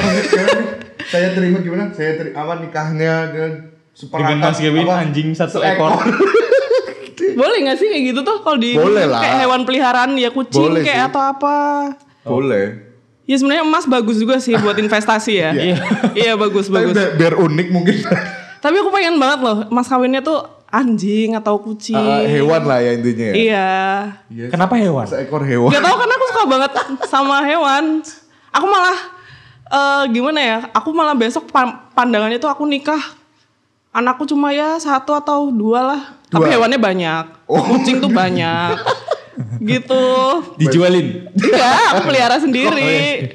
Speaker 1: *laughs* saya terima gimana? Saya terima apa nikahnya dengan
Speaker 2: dengan mas Kevin anjing satu ekor *laughs*
Speaker 3: Boleh nggak sih kayak gitu tuh kalau di
Speaker 1: Boleh lah.
Speaker 3: kayak hewan peliharaan ya kucing
Speaker 1: Boleh
Speaker 3: kayak
Speaker 1: sih.
Speaker 3: atau apa.
Speaker 1: Boleh.
Speaker 3: Ya sebenarnya emas bagus juga sih buat investasi ya.
Speaker 1: Iya.
Speaker 3: iya bagus
Speaker 1: Tapi
Speaker 3: bagus.
Speaker 1: biar, biar unik mungkin.
Speaker 3: Tapi aku pengen banget loh, mas kawinnya tuh anjing atau kucing.
Speaker 1: Ah, hewan lah ya intinya ya.
Speaker 3: Iya.
Speaker 1: Iya,
Speaker 2: Kenapa hewan?
Speaker 1: Seekor hewan.
Speaker 3: Gak tau karena aku suka banget sama hewan. Aku malah eh gimana ya? Aku malah besok pa- pandangannya tuh aku nikah. Anakku cuma ya satu atau dua lah. Tapi
Speaker 1: Dua.
Speaker 3: hewannya banyak.
Speaker 1: Oh.
Speaker 3: Kucing tuh banyak. gitu.
Speaker 2: Dijualin.
Speaker 3: Enggak, aku pelihara sendiri.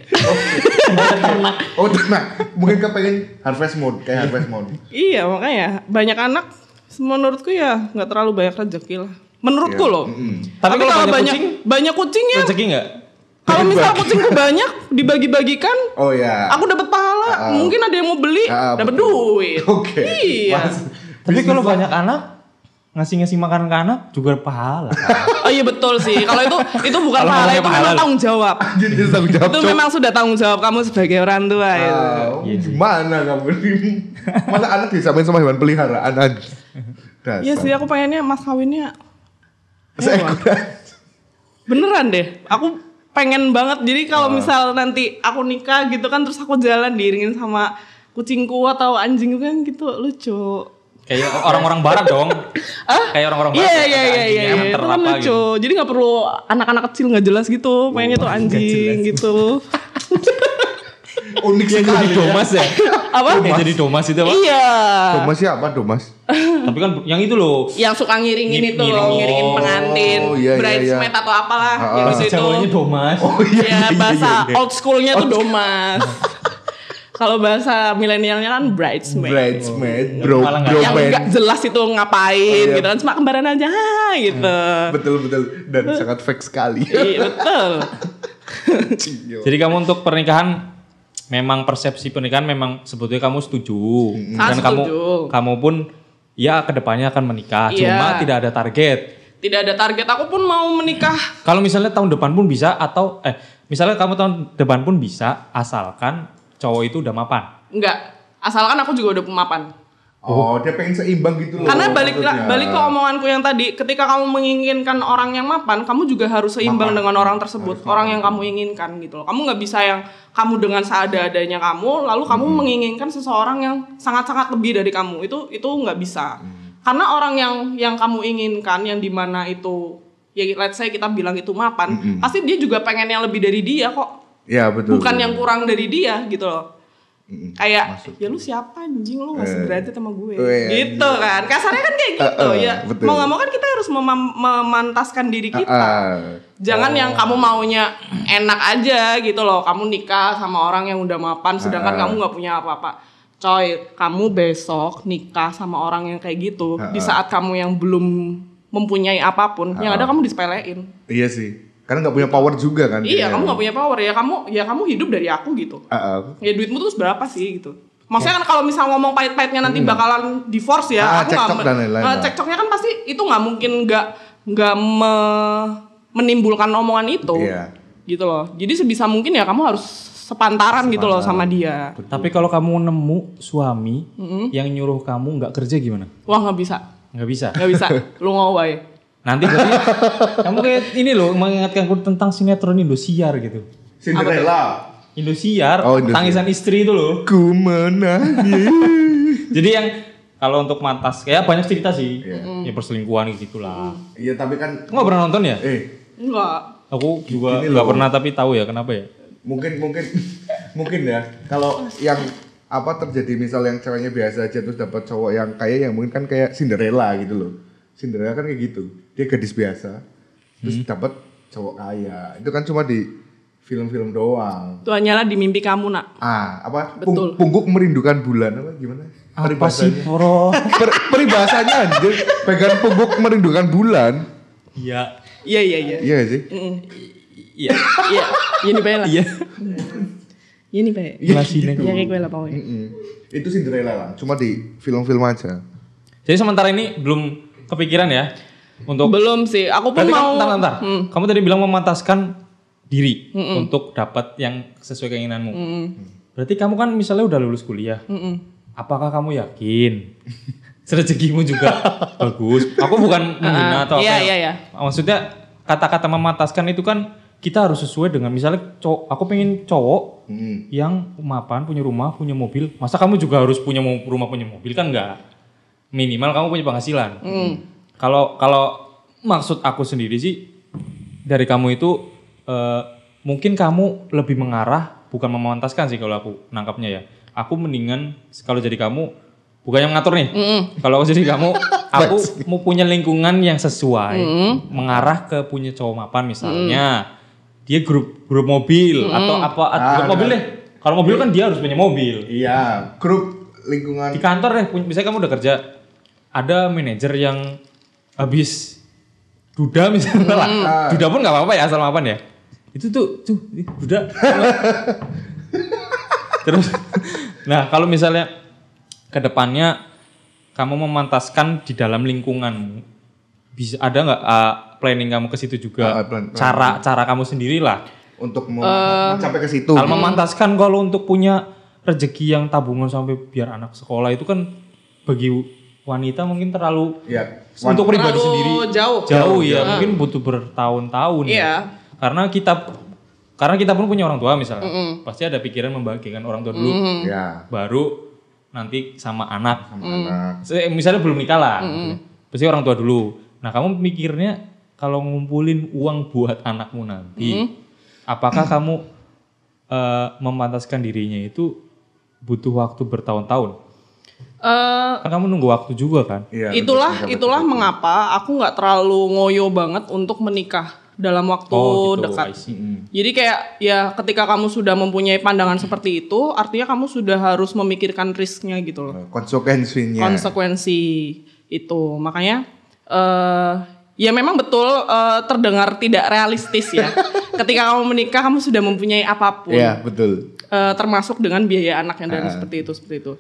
Speaker 1: Oh, nah, mungkin kepengen harvest mode kayak harvest mode.
Speaker 3: iya, makanya banyak anak menurutku ya nggak terlalu banyak rezeki lah. Menurutku loh.
Speaker 2: Tapi kalau banyak
Speaker 3: banyak
Speaker 2: kucing?
Speaker 3: banyak kucingnya.
Speaker 2: Rezeki nggak?
Speaker 3: Kalau misal kucingku banyak dibagi-bagikan,
Speaker 1: Oh ya.
Speaker 3: aku dapat pahala. Mungkin ada yang mau beli,
Speaker 1: Ah,
Speaker 3: dapat duit.
Speaker 1: Oke.
Speaker 3: Iya.
Speaker 1: Mas,
Speaker 2: Tapi kalau banyak anak ngasih-ngasih makanan ke anak juga pahala. *laughs*
Speaker 3: Oh iya betul sih. Kalau itu itu bukan pahala,
Speaker 2: ngomongnya
Speaker 3: itu
Speaker 2: pahala.
Speaker 3: memang tanggung jawab.
Speaker 1: jadi tanggung jawab.
Speaker 3: Itu memang sudah tanggung jawab kamu sebagai orang tua itu.
Speaker 1: Ah,
Speaker 2: Iya
Speaker 1: gimana kamu ini? Masa anak disamain sama hewan peliharaan aja.
Speaker 3: Iya sih, aku pengennya mas kawinnya
Speaker 1: Seekor
Speaker 3: beneran deh. Aku pengen banget. Jadi kalau misal nanti aku nikah gitu kan, terus aku jalan diiringin sama kucingku atau anjing kan gitu lucu.
Speaker 2: Kayak orang-orang barat dong. *laughs* Kayak orang-orang barat.
Speaker 3: Iya
Speaker 2: ya,
Speaker 3: iya iya iya
Speaker 2: yang
Speaker 3: itu kan lucu.
Speaker 2: gitu.
Speaker 3: Jadi nggak perlu anak-anak kecil nggak jelas gitu. Pengennya tuh anjing gitu. *laughs*
Speaker 1: unik
Speaker 2: Yang
Speaker 1: sekali.
Speaker 2: jadi domas ya? *laughs*
Speaker 3: Apa?
Speaker 2: Yang jadi domas itu apa?
Speaker 3: Iya.
Speaker 1: Domas siapa Domas? *laughs*
Speaker 2: Tapi kan yang itu loh.
Speaker 3: Yang suka ngiringin itu loh,
Speaker 2: ngiringin.
Speaker 3: pengantin,
Speaker 1: Oh, iya, iya,
Speaker 3: bridesmaid
Speaker 1: iya.
Speaker 3: atau apalah
Speaker 1: Ah,
Speaker 3: gitu
Speaker 2: Bahasa
Speaker 3: itu.
Speaker 2: Jawanya domas.
Speaker 1: Oh iya.
Speaker 3: ya
Speaker 1: iya,
Speaker 3: bahasa
Speaker 1: iya, iya.
Speaker 3: old schoolnya tuh domas. *laughs* Kalau bahasa milenialnya kan bridesmaid.
Speaker 1: Bridesmaid, bro,
Speaker 2: Malah nggak-
Speaker 1: bro
Speaker 3: yang nggak jelas itu ngapain
Speaker 1: iya.
Speaker 3: gitu kan cuma kembaran aja gitu.
Speaker 1: Betul betul dan sangat fake sekali.
Speaker 3: Iya betul.
Speaker 2: Jadi kamu untuk pernikahan memang persepsi pernikahan memang sebetulnya kamu setuju dan
Speaker 3: Sangat
Speaker 2: kamu
Speaker 3: setuju.
Speaker 2: kamu pun ya ke depannya akan menikah.
Speaker 3: Iya.
Speaker 2: Cuma tidak ada target.
Speaker 3: Tidak ada target aku pun mau menikah.
Speaker 2: Kalau misalnya tahun depan pun bisa atau eh misalnya kamu tahun depan pun bisa asalkan cowok itu udah mapan.
Speaker 3: Enggak. Asalkan aku juga udah pemapan.
Speaker 1: Oh, dia pengen seimbang gitu loh.
Speaker 3: Karena balik
Speaker 1: maksudnya.
Speaker 3: balik ke omonganku yang tadi, ketika kamu menginginkan orang yang mapan, kamu juga harus seimbang
Speaker 1: Mapan.
Speaker 3: dengan orang tersebut, orang yang kamu inginkan gitu loh. Kamu nggak bisa yang kamu dengan seada-adanya kamu, lalu kamu
Speaker 1: Hmm.
Speaker 3: menginginkan seseorang yang sangat-sangat lebih dari kamu. Itu itu nggak bisa. Karena orang yang yang kamu inginkan, yang di mana itu ya let's say kita bilang itu mapan, pasti dia juga pengen yang lebih dari dia kok.
Speaker 1: Ya betul.
Speaker 3: Bukan yang kurang dari dia gitu loh.
Speaker 1: Mm-mm.
Speaker 3: Kayak ya lu siapa anjing? Lu nggak
Speaker 1: Eh.
Speaker 3: sederajat sama gue.
Speaker 1: Oh, iya,
Speaker 3: gitu kan. Kasarnya kan kayak gitu
Speaker 1: Eh, eh,
Speaker 3: ya.
Speaker 1: betul.
Speaker 3: mau nggak mau kan kita harus memam- memantaskan diri kita.
Speaker 1: Ah,
Speaker 3: jangan yang kamu maunya enak aja gitu loh. Kamu nikah sama orang yang udah mapan sedangkan
Speaker 1: Ah.
Speaker 3: kamu nggak punya apa-apa. Coy kamu besok nikah sama orang yang kayak gitu di
Speaker 1: Ah.
Speaker 3: saat kamu yang belum mempunyai apa pun yang ada kamu disepelein.
Speaker 1: Iya sih. Karena nggak punya power juga kan.
Speaker 3: iya kamu nggak punya power ya kamu ya kamu hidup dari aku gitu
Speaker 1: Ah, ah.
Speaker 3: ya duitmu tuh berapa sih gitu maksudnya kan kalau misal ngomong pahit-pahitnya nanti bakalan divorce ya
Speaker 1: Hmm. Ah,
Speaker 3: aku
Speaker 1: cekcok
Speaker 3: me-
Speaker 1: dan lain-lain
Speaker 3: eh,
Speaker 1: lah.
Speaker 3: cekcoknya kan pasti itu nggak mungkin nggak nggak me- menimbulkan omongan itu
Speaker 1: Iya.
Speaker 3: gitu loh jadi sebisa mungkin ya kamu harus sepantaran gitu loh sama dia
Speaker 2: Tapi kalau kamu nemu suami yang nyuruh kamu nggak kerja gimana?
Speaker 3: wah nggak bisa
Speaker 2: Nggak bisa.
Speaker 3: nggak bisa *laughs* lu ngawai
Speaker 2: Nanti berarti *laughs* kamu kayak ini loh mengingatkan aku tentang sinetron Indosiar gitu.
Speaker 1: Cinderella.
Speaker 2: Indosiar,
Speaker 1: Oh, Indosiar.
Speaker 2: tangisan istri itu loh.
Speaker 1: Ku menangis. *laughs*
Speaker 2: Jadi yang kalau untuk mantas kayak banyak cerita sih.
Speaker 1: Iya.
Speaker 2: Ya perselingkuhan gitu lah.
Speaker 1: Iya tapi kan
Speaker 2: nggak pernah nonton ya?
Speaker 1: eh
Speaker 3: enggak
Speaker 2: Aku juga nggak pernah tapi tahu ya kenapa ya.
Speaker 1: mungkin mungkin mungkin ya kalau yang apa terjadi misal yang ceweknya biasa aja terus dapat cowok yang kaya yang mungkin kan kayak Cinderella gitu loh. Cinderella kan kayak gitu. Dia gadis biasa terus dapat cowok kaya. Itu kan cuma di film-film doang.
Speaker 3: itu hanyalah di mimpi kamu nak
Speaker 1: Ah, apa?
Speaker 3: Betul.
Speaker 1: Pung- pungguk merindukan bulan apa gimana?
Speaker 2: Apa sih,
Speaker 1: Peribahasanya.
Speaker 2: Bro? *laughs*
Speaker 1: Per- peribahasanya anjir. Pegang pungguk merindukan bulan.
Speaker 2: Iya.
Speaker 3: iya iya iya
Speaker 1: Iya gak sih?
Speaker 3: Mm.
Speaker 2: Iya.
Speaker 3: iya ini bae lah
Speaker 2: Iya.
Speaker 3: ini bae
Speaker 2: Jelasin
Speaker 3: ya kayak gue lah pokoknya.
Speaker 1: Itu Cinderella lah, cuma di film-film aja.
Speaker 2: Jadi sementara ini belum kepikiran ya untuk
Speaker 3: belum sih aku pun
Speaker 2: kan,
Speaker 3: mau
Speaker 2: bentar, bentar.
Speaker 3: Hmm.
Speaker 2: Kamu tadi bilang memantaskan diri untuk dapat yang sesuai keinginanmu.
Speaker 3: Mm-mm.
Speaker 2: Berarti kamu kan misalnya udah lulus kuliah.
Speaker 3: Mm-mm.
Speaker 2: Apakah kamu yakin *laughs* rezekimu juga *laughs* bagus? Aku bukan menghina atau apa.
Speaker 3: iya,
Speaker 2: ya.
Speaker 3: iya, iya.
Speaker 2: Maksudnya kata-kata memantaskan itu kan kita harus sesuai dengan misalnya cowok, aku pengen cowok
Speaker 1: Mm.
Speaker 2: yang mapan, punya rumah, punya mobil. Masa kamu juga harus punya rumah, punya mobil kan enggak? Minimal kamu punya penghasilan.
Speaker 3: Hmm.
Speaker 2: Kalau kalau maksud aku sendiri sih dari kamu itu eh, mungkin kamu lebih mengarah bukan memantaskan sih kalau aku nangkapnya ya. Aku mendingan kalau jadi kamu bukan yang ngatur nih. Kalau aku jadi kamu, *laughs* aku mau punya lingkungan yang sesuai, mengarah ke punya cowok mapan misalnya. Dia grup grup mobil atau apa grup
Speaker 1: Ah,
Speaker 2: mobil deh. Kalau mobil kan dia harus punya mobil
Speaker 1: Iya, grup lingkungan
Speaker 2: di kantor deh misalnya kamu udah kerja ada manajer yang habis duda misalnya lah
Speaker 1: Ah.
Speaker 2: duda pun nggak apa-apa ya asal mapan ya itu tuh tuh duda *laughs* terus nah kalau misalnya ke depannya kamu memantaskan di dalam lingkunganmu bisa ada nggak ah, planning kamu ke situ juga
Speaker 1: Ah, plan- plan.
Speaker 2: cara cara kamu sendiri lah
Speaker 1: untuk mau
Speaker 3: Eh,
Speaker 1: sampai ke situ.
Speaker 2: kalau memantaskan kalau untuk punya rezeki yang tabungan sampai biar anak sekolah itu kan bagi wanita mungkin terlalu
Speaker 1: Ya,
Speaker 2: untuk pribadi
Speaker 3: Terlalu
Speaker 2: sendiri.
Speaker 3: jauh.
Speaker 2: jauh ya mungkin butuh bertahun-tahun. Ya.
Speaker 3: Iya.
Speaker 2: karena kita karena kita pun punya orang tua misalnya. Pasti ada pikiran membagikan orang tua dulu.
Speaker 1: Ya
Speaker 2: baru nanti sama anak.
Speaker 1: Sama anak.
Speaker 2: Se- misalnya belum nikah lah. Pasti orang tua dulu. Nah kamu mikirnya kalau ngumpulin uang buat anakmu nanti apakah kamu eh, memantaskan dirinya itu butuh waktu bertahun-tahun
Speaker 3: Eh,
Speaker 2: kan kamu nunggu waktu juga kan
Speaker 1: Iya.
Speaker 3: itulah
Speaker 1: betul,
Speaker 3: itulah mengapa aku nggak terlalu ngoyo banget untuk menikah dalam waktu
Speaker 2: oh gitu
Speaker 3: dekat. Jadi kayak ya ketika kamu sudah mempunyai pandangan seperti itu, artinya kamu sudah harus memikirkan risknya gitu loh.
Speaker 1: konsekuensinya.
Speaker 3: Konsekuensi itu. Makanya eh ya memang betul eh, terdengar tidak realistis ya. *laughs* ketika kamu menikah kamu sudah mempunyai apa pun.
Speaker 1: Iya, betul.
Speaker 3: Eh, termasuk dengan biaya anaknya dan seperti itu seperti itu.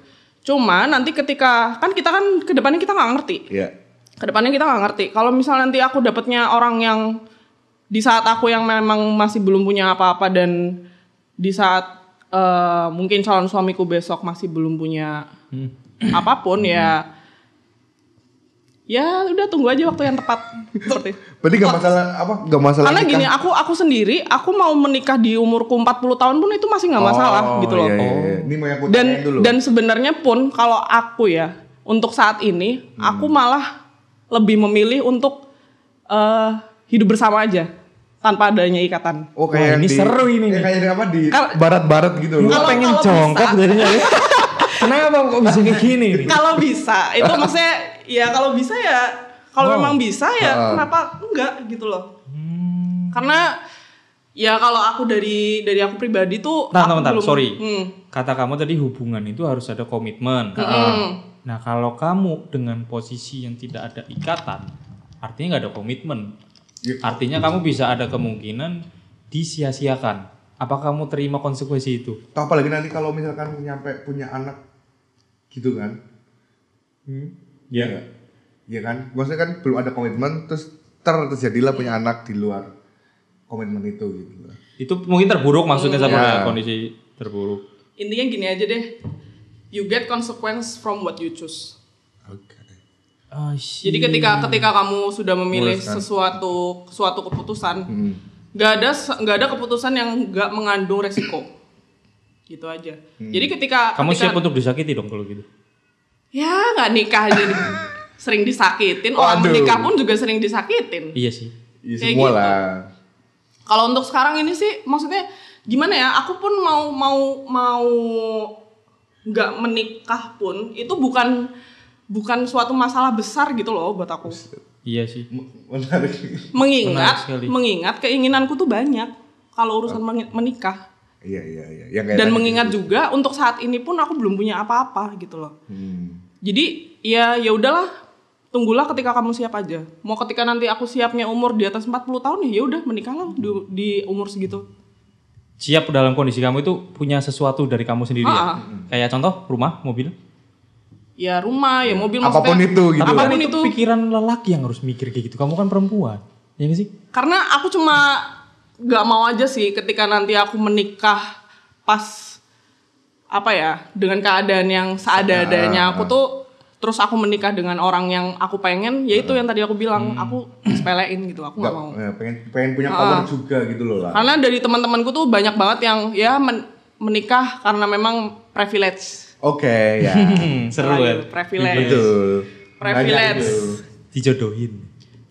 Speaker 3: Cuma nanti ketika kan kita kan ke depannya kita nggak ngerti.
Speaker 1: Iya.
Speaker 3: Ke depannya kita nggak ngerti. Kalau misal nanti aku dapatnya orang yang di saat aku yang memang masih belum punya apa-apa dan di saat eh, mungkin calon suamiku besok masih belum punya apa pun ya ya udah tunggu aja waktu yang tepat seperti
Speaker 1: Berarti gak masalah apa? Gak masalah
Speaker 3: karena
Speaker 1: nikah.
Speaker 3: gini aku aku sendiri aku mau menikah di umurku 40 tahun pun itu masih nggak masalah
Speaker 1: Oh,
Speaker 3: gitu loh
Speaker 1: Iya, iya, iya. Ini mau yang aku
Speaker 3: dan
Speaker 1: dulu.
Speaker 3: dan sebenarnya pun kalau aku ya untuk saat ini
Speaker 1: Hmm.
Speaker 3: aku malah lebih memilih untuk eh, hidup bersama aja tanpa adanya ikatan.
Speaker 1: oh
Speaker 2: Wah,
Speaker 1: kayak
Speaker 2: ini
Speaker 1: di-
Speaker 2: seru ini
Speaker 1: kayak
Speaker 2: nih.
Speaker 1: kayak di apa di barat-barat gitu loh.
Speaker 3: Kalau-
Speaker 2: pengen
Speaker 3: bisa.
Speaker 2: jadinya ya. *laughs* Kenapa kok bisa kayak gini
Speaker 3: kalau bisa itu maksudnya ya kalau bisa ya kalau
Speaker 2: Oh.
Speaker 3: memang bisa ya
Speaker 1: Ah.
Speaker 3: kenapa enggak gitu loh.
Speaker 2: Hmm.
Speaker 3: Karena ya kalau aku dari dari aku pribadi tuh
Speaker 2: Bentar,
Speaker 3: aku
Speaker 2: bentar,
Speaker 3: belum-
Speaker 2: sorry.
Speaker 3: Hmm.
Speaker 2: Kata kamu tadi hubungan itu harus ada komitmen. Nah kalau kamu dengan posisi yang tidak ada ikatan, artinya nggak ada komitmen.
Speaker 1: Ya.
Speaker 2: Artinya kamu bisa ada kemungkinan disia-siakan. Apakah kamu terima konsekuensi itu?
Speaker 1: Tahu apalagi nanti kalau misalkan nyampe punya anak gitu kan.
Speaker 2: Ya.
Speaker 1: Iya. Iya kan? Maksudnya kan belum ada komitmen terus ter terjadilah punya anak di luar komitmen itu gitu.
Speaker 2: Itu mungkin terburuk maksudnya sama
Speaker 1: Ya.
Speaker 2: kondisi terburuk.
Speaker 3: Intinya gini aja deh. You get consequence from what you choose.
Speaker 1: Oke.
Speaker 3: Jadi ketika ketika kamu sudah memilih
Speaker 1: Memutuskan.
Speaker 3: sesuatu suatu keputusan,
Speaker 1: Hmm.
Speaker 3: nggak ada nggak ada keputusan yang nggak mengandung resiko. Gitu aja. Jadi ketika
Speaker 2: Kamu
Speaker 3: ketika,
Speaker 2: siap untuk disakiti dong kalau gitu?
Speaker 3: Ya nggak nikah aja di- *laughs* sering disakitin, orang
Speaker 1: Waduh.
Speaker 3: menikah pun juga sering disakitin.
Speaker 2: Iya sih.
Speaker 1: Ya,
Speaker 3: Kayak
Speaker 1: semua
Speaker 3: gitu.
Speaker 1: lah.
Speaker 3: Kalau untuk sekarang ini sih maksudnya gimana ya? Aku pun mau mau mau nggak menikah pun itu bukan bukan suatu masalah besar gitu loh buat aku.
Speaker 2: Iya sih.
Speaker 1: Menarik.
Speaker 3: Mengingat
Speaker 2: Menarik
Speaker 3: mengingat keinginanku tuh banyak kalau urusan meni- menikah.
Speaker 1: Iya iya iya. Yang kayak
Speaker 3: Dan mengingat
Speaker 1: gitu.
Speaker 3: juga untuk saat ini pun aku belum punya apa-apa gitu loh.
Speaker 1: Hmm.
Speaker 3: Jadi ya ya udahlah tunggulah ketika kamu siap aja. Mau ketika nanti aku siapnya umur di atas 40 tahun ya ya udah menikahlah di, di umur segitu.
Speaker 2: Siap dalam kondisi kamu itu punya sesuatu dari kamu sendiri ya?
Speaker 3: Ah.
Speaker 2: Kayak contoh rumah, mobil.
Speaker 3: Ya rumah, ya mobil
Speaker 1: Apa pun
Speaker 3: maksudnya.
Speaker 1: itu gitu.
Speaker 2: Kan
Speaker 3: Apa
Speaker 2: pun
Speaker 3: itu
Speaker 2: pikiran lelaki yang harus mikir kayak gitu. Kamu kan perempuan. Ya nggak sih?
Speaker 3: Karena aku cuma nggak mau aja sih ketika nanti aku menikah pas apa ya dengan keadaan yang seada-adanya aku tuh terus aku menikah dengan orang yang aku pengen ya itu yang tadi aku bilang aku sepelein gitu aku nggak mau
Speaker 1: eh, pengen pengen punya power
Speaker 3: Ah.
Speaker 1: juga gitu loh lah.
Speaker 3: karena dari teman-temanku tuh banyak banget yang ya men- menikah karena memang privilege
Speaker 1: Oke ya. *laughs*
Speaker 2: seru ya.
Speaker 3: privilege
Speaker 1: Betul.
Speaker 3: privilege.
Speaker 2: Dijodohin.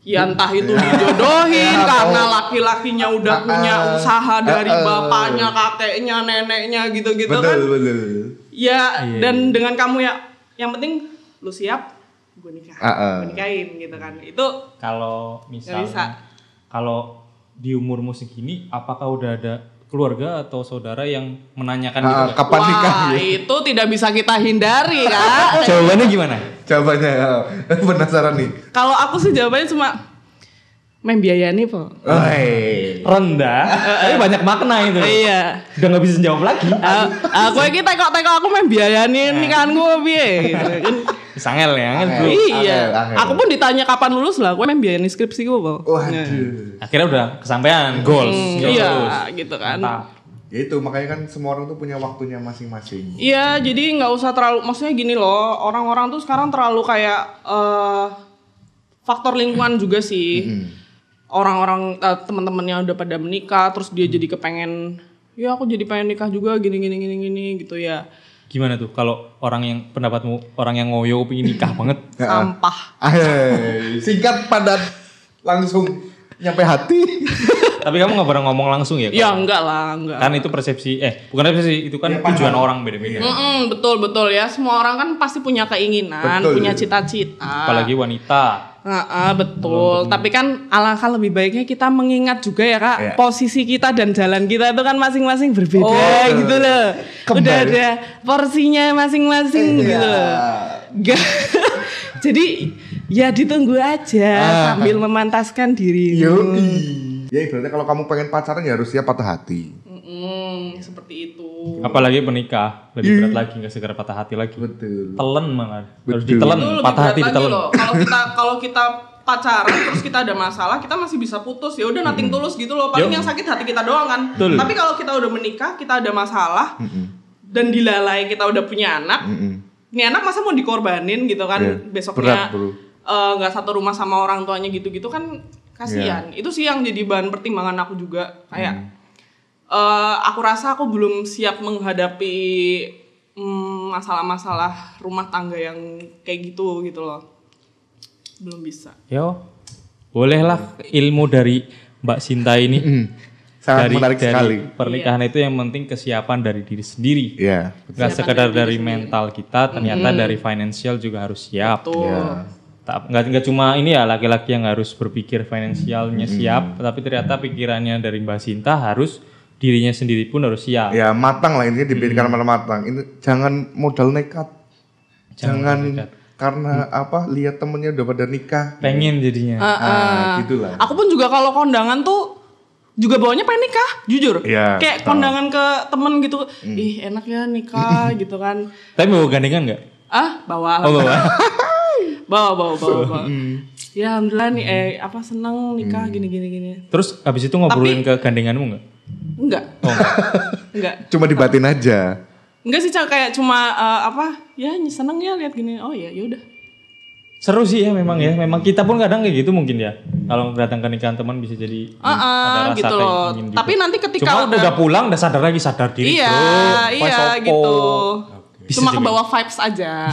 Speaker 3: Ya entah itu dijodohin karena laki-lakinya udah punya
Speaker 1: Ah,
Speaker 3: usaha dari
Speaker 1: ah, ah.
Speaker 3: bapaknya, kakeknya, neneknya gitu-gitu
Speaker 1: betul
Speaker 3: kan.
Speaker 1: betul.
Speaker 3: Ya
Speaker 2: Iya,
Speaker 3: dan dengan kamu ya yang penting lu siap gue nikah.
Speaker 1: Ah, ah.
Speaker 3: Gue nikahin gitu kan. Itu
Speaker 2: Kalau misalnya kalau di umurmu segini apakah udah ada keluarga atau saudara yang menanyakan gitu
Speaker 1: Ah,
Speaker 2: nggak?
Speaker 1: kapan nikah?
Speaker 3: Wah,
Speaker 1: ya?
Speaker 3: itu tidak bisa kita hindari kan. *laughs*
Speaker 2: Jawabannya gimana?
Speaker 1: Jawabannya ah, *laughs* penasaran nih.
Speaker 3: Kalau aku sih jawabannya cuma main biaya nih, Po.
Speaker 1: Woi.
Speaker 2: Rendah, tapi banyak makna itu.
Speaker 3: Iya.
Speaker 2: Udah nggak bisa jawab lagi.
Speaker 3: Ah, Aku iki tekok-tekok aku main biayani nikahanku piye gitu kan. *laughs*
Speaker 2: Sangel ya, angel bro.
Speaker 3: Iya.
Speaker 1: angel, angel.
Speaker 3: Aku pun ditanya kapan lulus lah, aku main biayani skripsi gue, Po.
Speaker 1: Waduh.
Speaker 2: Akhirnya udah kesampaian, goals.
Speaker 3: Hmm,
Speaker 2: goals
Speaker 3: iya, gitu kan.
Speaker 2: Mantap.
Speaker 1: Ya itu makanya kan semua orang tuh punya waktunya masing-masing.
Speaker 3: Iya, jadi nggak usah terlalu, maksudnya gini loh, orang-orang tuh sekarang terlalu kayak eh faktor lingkungan juga sih. Orang-orang eh, teman-temannya udah pada menikah, terus dia jadi kepengen, ya aku jadi pengen nikah juga, gini gini gini gini gitu ya.
Speaker 2: Gimana tuh kalau orang yang pendapatmu orang yang ngoyo pengen nikah *laughs* banget?
Speaker 3: Sampah.
Speaker 1: Ah, singkat padat langsung nyampe hati. *laughs*
Speaker 2: Tapi kamu nggak pernah ngomong langsung ya?
Speaker 3: Ya enggak lah, enggak.
Speaker 2: Kan itu persepsi, eh bukan persepsi, itu kan tujuan orang beda-beda.
Speaker 3: Mm-mm, betul betul ya. Semua orang kan pasti punya keinginan,
Speaker 1: Betul.
Speaker 3: punya cita-cita.
Speaker 2: Apalagi wanita.
Speaker 3: Heeh, betul. Tapi kan alangkah lebih baiknya kita mengingat juga ya kak,
Speaker 1: Iya.
Speaker 3: posisi kita dan jalan kita itu kan masing-masing berbeda
Speaker 1: Oh, *laughs*
Speaker 3: gitu loh.
Speaker 1: kembali.
Speaker 3: Udah ada porsinya masing-masing
Speaker 1: Iya.
Speaker 3: gitu loh. *laughs* Jadi ya ditunggu aja
Speaker 1: Ah.
Speaker 3: sambil memantaskan diri.
Speaker 1: Yoi. Ya ibaratnya kalau kamu pengen pacaran ya harus siap patah hati.
Speaker 3: Mm, seperti itu.
Speaker 2: Apalagi penikah, lebih berat lagi nggak segera patah hati lagi.
Speaker 1: Betul.
Speaker 2: Telen malah, harus
Speaker 1: Betul.
Speaker 2: ditelen,
Speaker 3: lebih
Speaker 2: patah hati ditelen.
Speaker 3: Kalau kita kalau kita pacaran terus kita ada masalah, kita masih bisa putus ya udah nating tulus gitu loh. Paling
Speaker 2: Yo.
Speaker 3: yang sakit hati kita doang kan.
Speaker 2: Betul.
Speaker 3: Tapi kalau kita udah menikah, kita ada masalah dan dilalai kita udah punya anak.
Speaker 1: Mm-mm.
Speaker 3: Ini anak masa mau dikorbanin gitu kan
Speaker 1: Iya,
Speaker 3: besoknya eh, nggak satu rumah sama orang tuanya gitu-gitu kan kasihan.
Speaker 1: Iya.
Speaker 3: Itu sih yang jadi bahan pertimbangan aku juga kayak
Speaker 1: Hmm.
Speaker 3: Eh, aku rasa aku belum siap menghadapi mm, masalah-masalah rumah tangga yang kayak gitu gitu loh. Belum bisa.
Speaker 2: Yo, bolehlah ilmu dari Mbak Sinta ini.
Speaker 1: Sangat
Speaker 2: dari,
Speaker 1: menarik
Speaker 2: dari
Speaker 1: sekali.
Speaker 2: Pernikahan itu yang penting kesiapan dari diri sendiri.
Speaker 1: Iya.
Speaker 2: Gak sekedar dari mental kita, ternyata dari financial juga harus siap.
Speaker 1: Iya.
Speaker 2: Tak, nggak, nggak cuma ini ya laki-laki yang harus berpikir finansialnya siap, tapi ternyata pikirannya dari Mbak Sinta harus dirinya sendiri pun harus siap.
Speaker 1: Ya matang lah intinya dipikirkan matang. Ini jangan modal nekat. Jangan,
Speaker 2: nekat.
Speaker 1: karena apa lihat temennya udah pada nikah.
Speaker 2: Pengen jadinya.
Speaker 1: Ah, gitulah.
Speaker 3: Aku pun juga kalau kondangan tuh juga bawanya pengen nikah, jujur.
Speaker 1: Iya,
Speaker 3: Kayak
Speaker 1: tahu.
Speaker 3: kondangan ke temen gitu, ih enak ya nikah gitu kan.
Speaker 2: Tapi mau gandengan nggak?
Speaker 3: Ah, bawa
Speaker 2: Oh bawa. *laughs*
Speaker 3: bawa bawa bawa, bawa. ya alhamdulillah nih eh apa seneng nikah gini gini gini
Speaker 2: Terus habis itu ngobrolin ke gandenganmu nggak?
Speaker 3: Enggak
Speaker 2: Oh, nggak.
Speaker 3: enggak
Speaker 1: Cuma dibatin aja.
Speaker 3: enggak sih Cak. kayak cuma eh, apa ya seneng ya lihat gini oh ya yaudah
Speaker 2: Seru sih ya memang ya. Memang kita pun kadang kayak gitu mungkin ya. Kalau datang ke nikahan teman bisa jadi
Speaker 3: Ah, ah,
Speaker 2: ada rasa
Speaker 3: gitu loh.
Speaker 2: gitu.
Speaker 3: Tapi nanti ketika
Speaker 2: Cuma
Speaker 3: udah-
Speaker 2: udah pulang udah sadar lagi sadar diri
Speaker 3: iya
Speaker 2: bro.
Speaker 3: Iya gitu
Speaker 2: Bisa
Speaker 3: cuma ke bawah vibes aja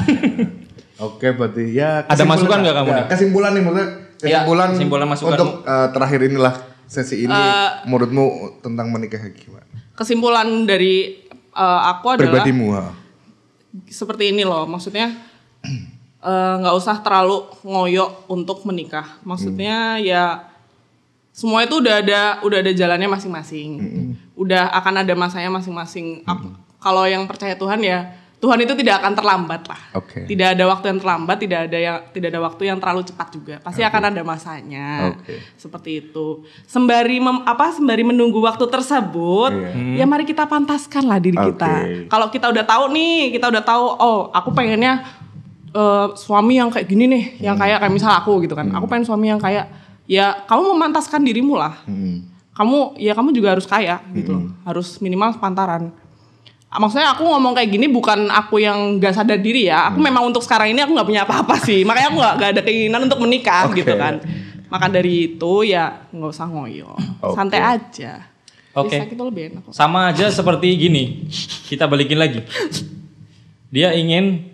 Speaker 3: *laughs*
Speaker 1: Oke, berarti ya.
Speaker 2: Ada masukan nggak kamu
Speaker 1: Ya,
Speaker 2: nih?
Speaker 1: kesimpulan nih maksudnya. Kesimpulan,
Speaker 2: Ya, kesimpulan masukan.
Speaker 1: untuk eh, terakhir inilah sesi ini.
Speaker 3: Eh,
Speaker 1: menurutmu tentang menikah gimana?
Speaker 3: kesimpulan dari eh, aku adalah
Speaker 1: Pribadimu. ha?
Speaker 3: seperti ini loh maksudnya *clears throat* eh, nggak usah terlalu ngoyo untuk menikah maksudnya ya semua itu udah ada udah ada jalannya masing-masing udah akan ada masanya masing-masing Aku- kalau yang percaya Tuhan ya Tuhan itu tidak akan terlambat lah.
Speaker 1: Oke.
Speaker 3: tidak ada waktu yang terlambat tidak ada yang tidak ada waktu yang terlalu cepat juga. Pasti akan ada masanya.
Speaker 1: Oke.
Speaker 3: seperti itu. Sembari mem- apa sembari menunggu waktu tersebut
Speaker 1: Iya.
Speaker 3: ya mari kita pantaskan lah diri kita.
Speaker 1: Oke.
Speaker 3: kalau kita udah tahu nih kita udah tahu oh aku pengennya eh, suami yang kayak gini nih yang
Speaker 1: Hmm.
Speaker 3: kayak kayak misal aku gitu kan. Aku pengen suami yang kayak ya kamu memantaskan dirimu lah.
Speaker 1: Hmm.
Speaker 3: kamu ya kamu juga harus kaya gitu. Loh harus minimal sepantaran. Ah, maksudnya aku ngomong kayak gini bukan aku yang gak sadar diri ya aku memang untuk sekarang ini aku nggak punya apa-apa sih *laughs* makanya aku nggak nggak ada keinginan untuk menikah
Speaker 1: Oke.
Speaker 3: gitu kan maka dari itu ya nggak usah ngoyo
Speaker 1: Oke.
Speaker 3: santai aja
Speaker 2: Oke.
Speaker 3: Bisa lebih enak kok.
Speaker 2: Sama aja seperti gini. Kita balikin lagi. Dia ingin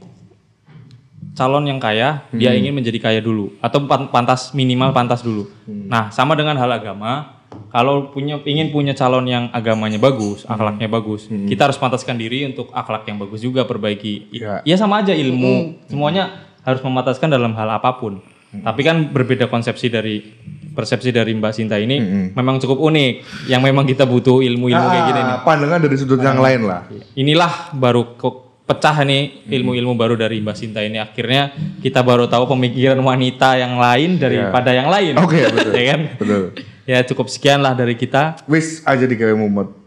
Speaker 2: calon yang kaya, dia ingin menjadi kaya dulu atau pan- pantas minimal pantas dulu. Nah, sama dengan hal agama, kalau punya ingin punya calon yang agamanya bagus, akhlaknya bagus, kita harus pantaskan diri untuk akhlak yang bagus juga perbaiki. I-
Speaker 1: Ya.
Speaker 2: Ya sama aja ilmu, semuanya harus memataskan dalam hal apa pun. Tapi kan berbeda konsepsi dari persepsi dari Mbak Sinta ini memang cukup unik. Yang memang kita butuh ilmu-ilmu kayak gini nih.
Speaker 1: Ah, pandangan dari sudut yang lain lah.
Speaker 2: Inilah baru kok pecah nih ilmu-ilmu baru dari Mbak Sinta ini. Akhirnya kita baru tahu pemikiran wanita yang lain daripada yang lain.
Speaker 1: Oke, betul. *laughs*
Speaker 2: ya kan?
Speaker 1: Betul.
Speaker 2: Ya cukup sekian lah dari kita.
Speaker 1: Wis aja digawe mumet.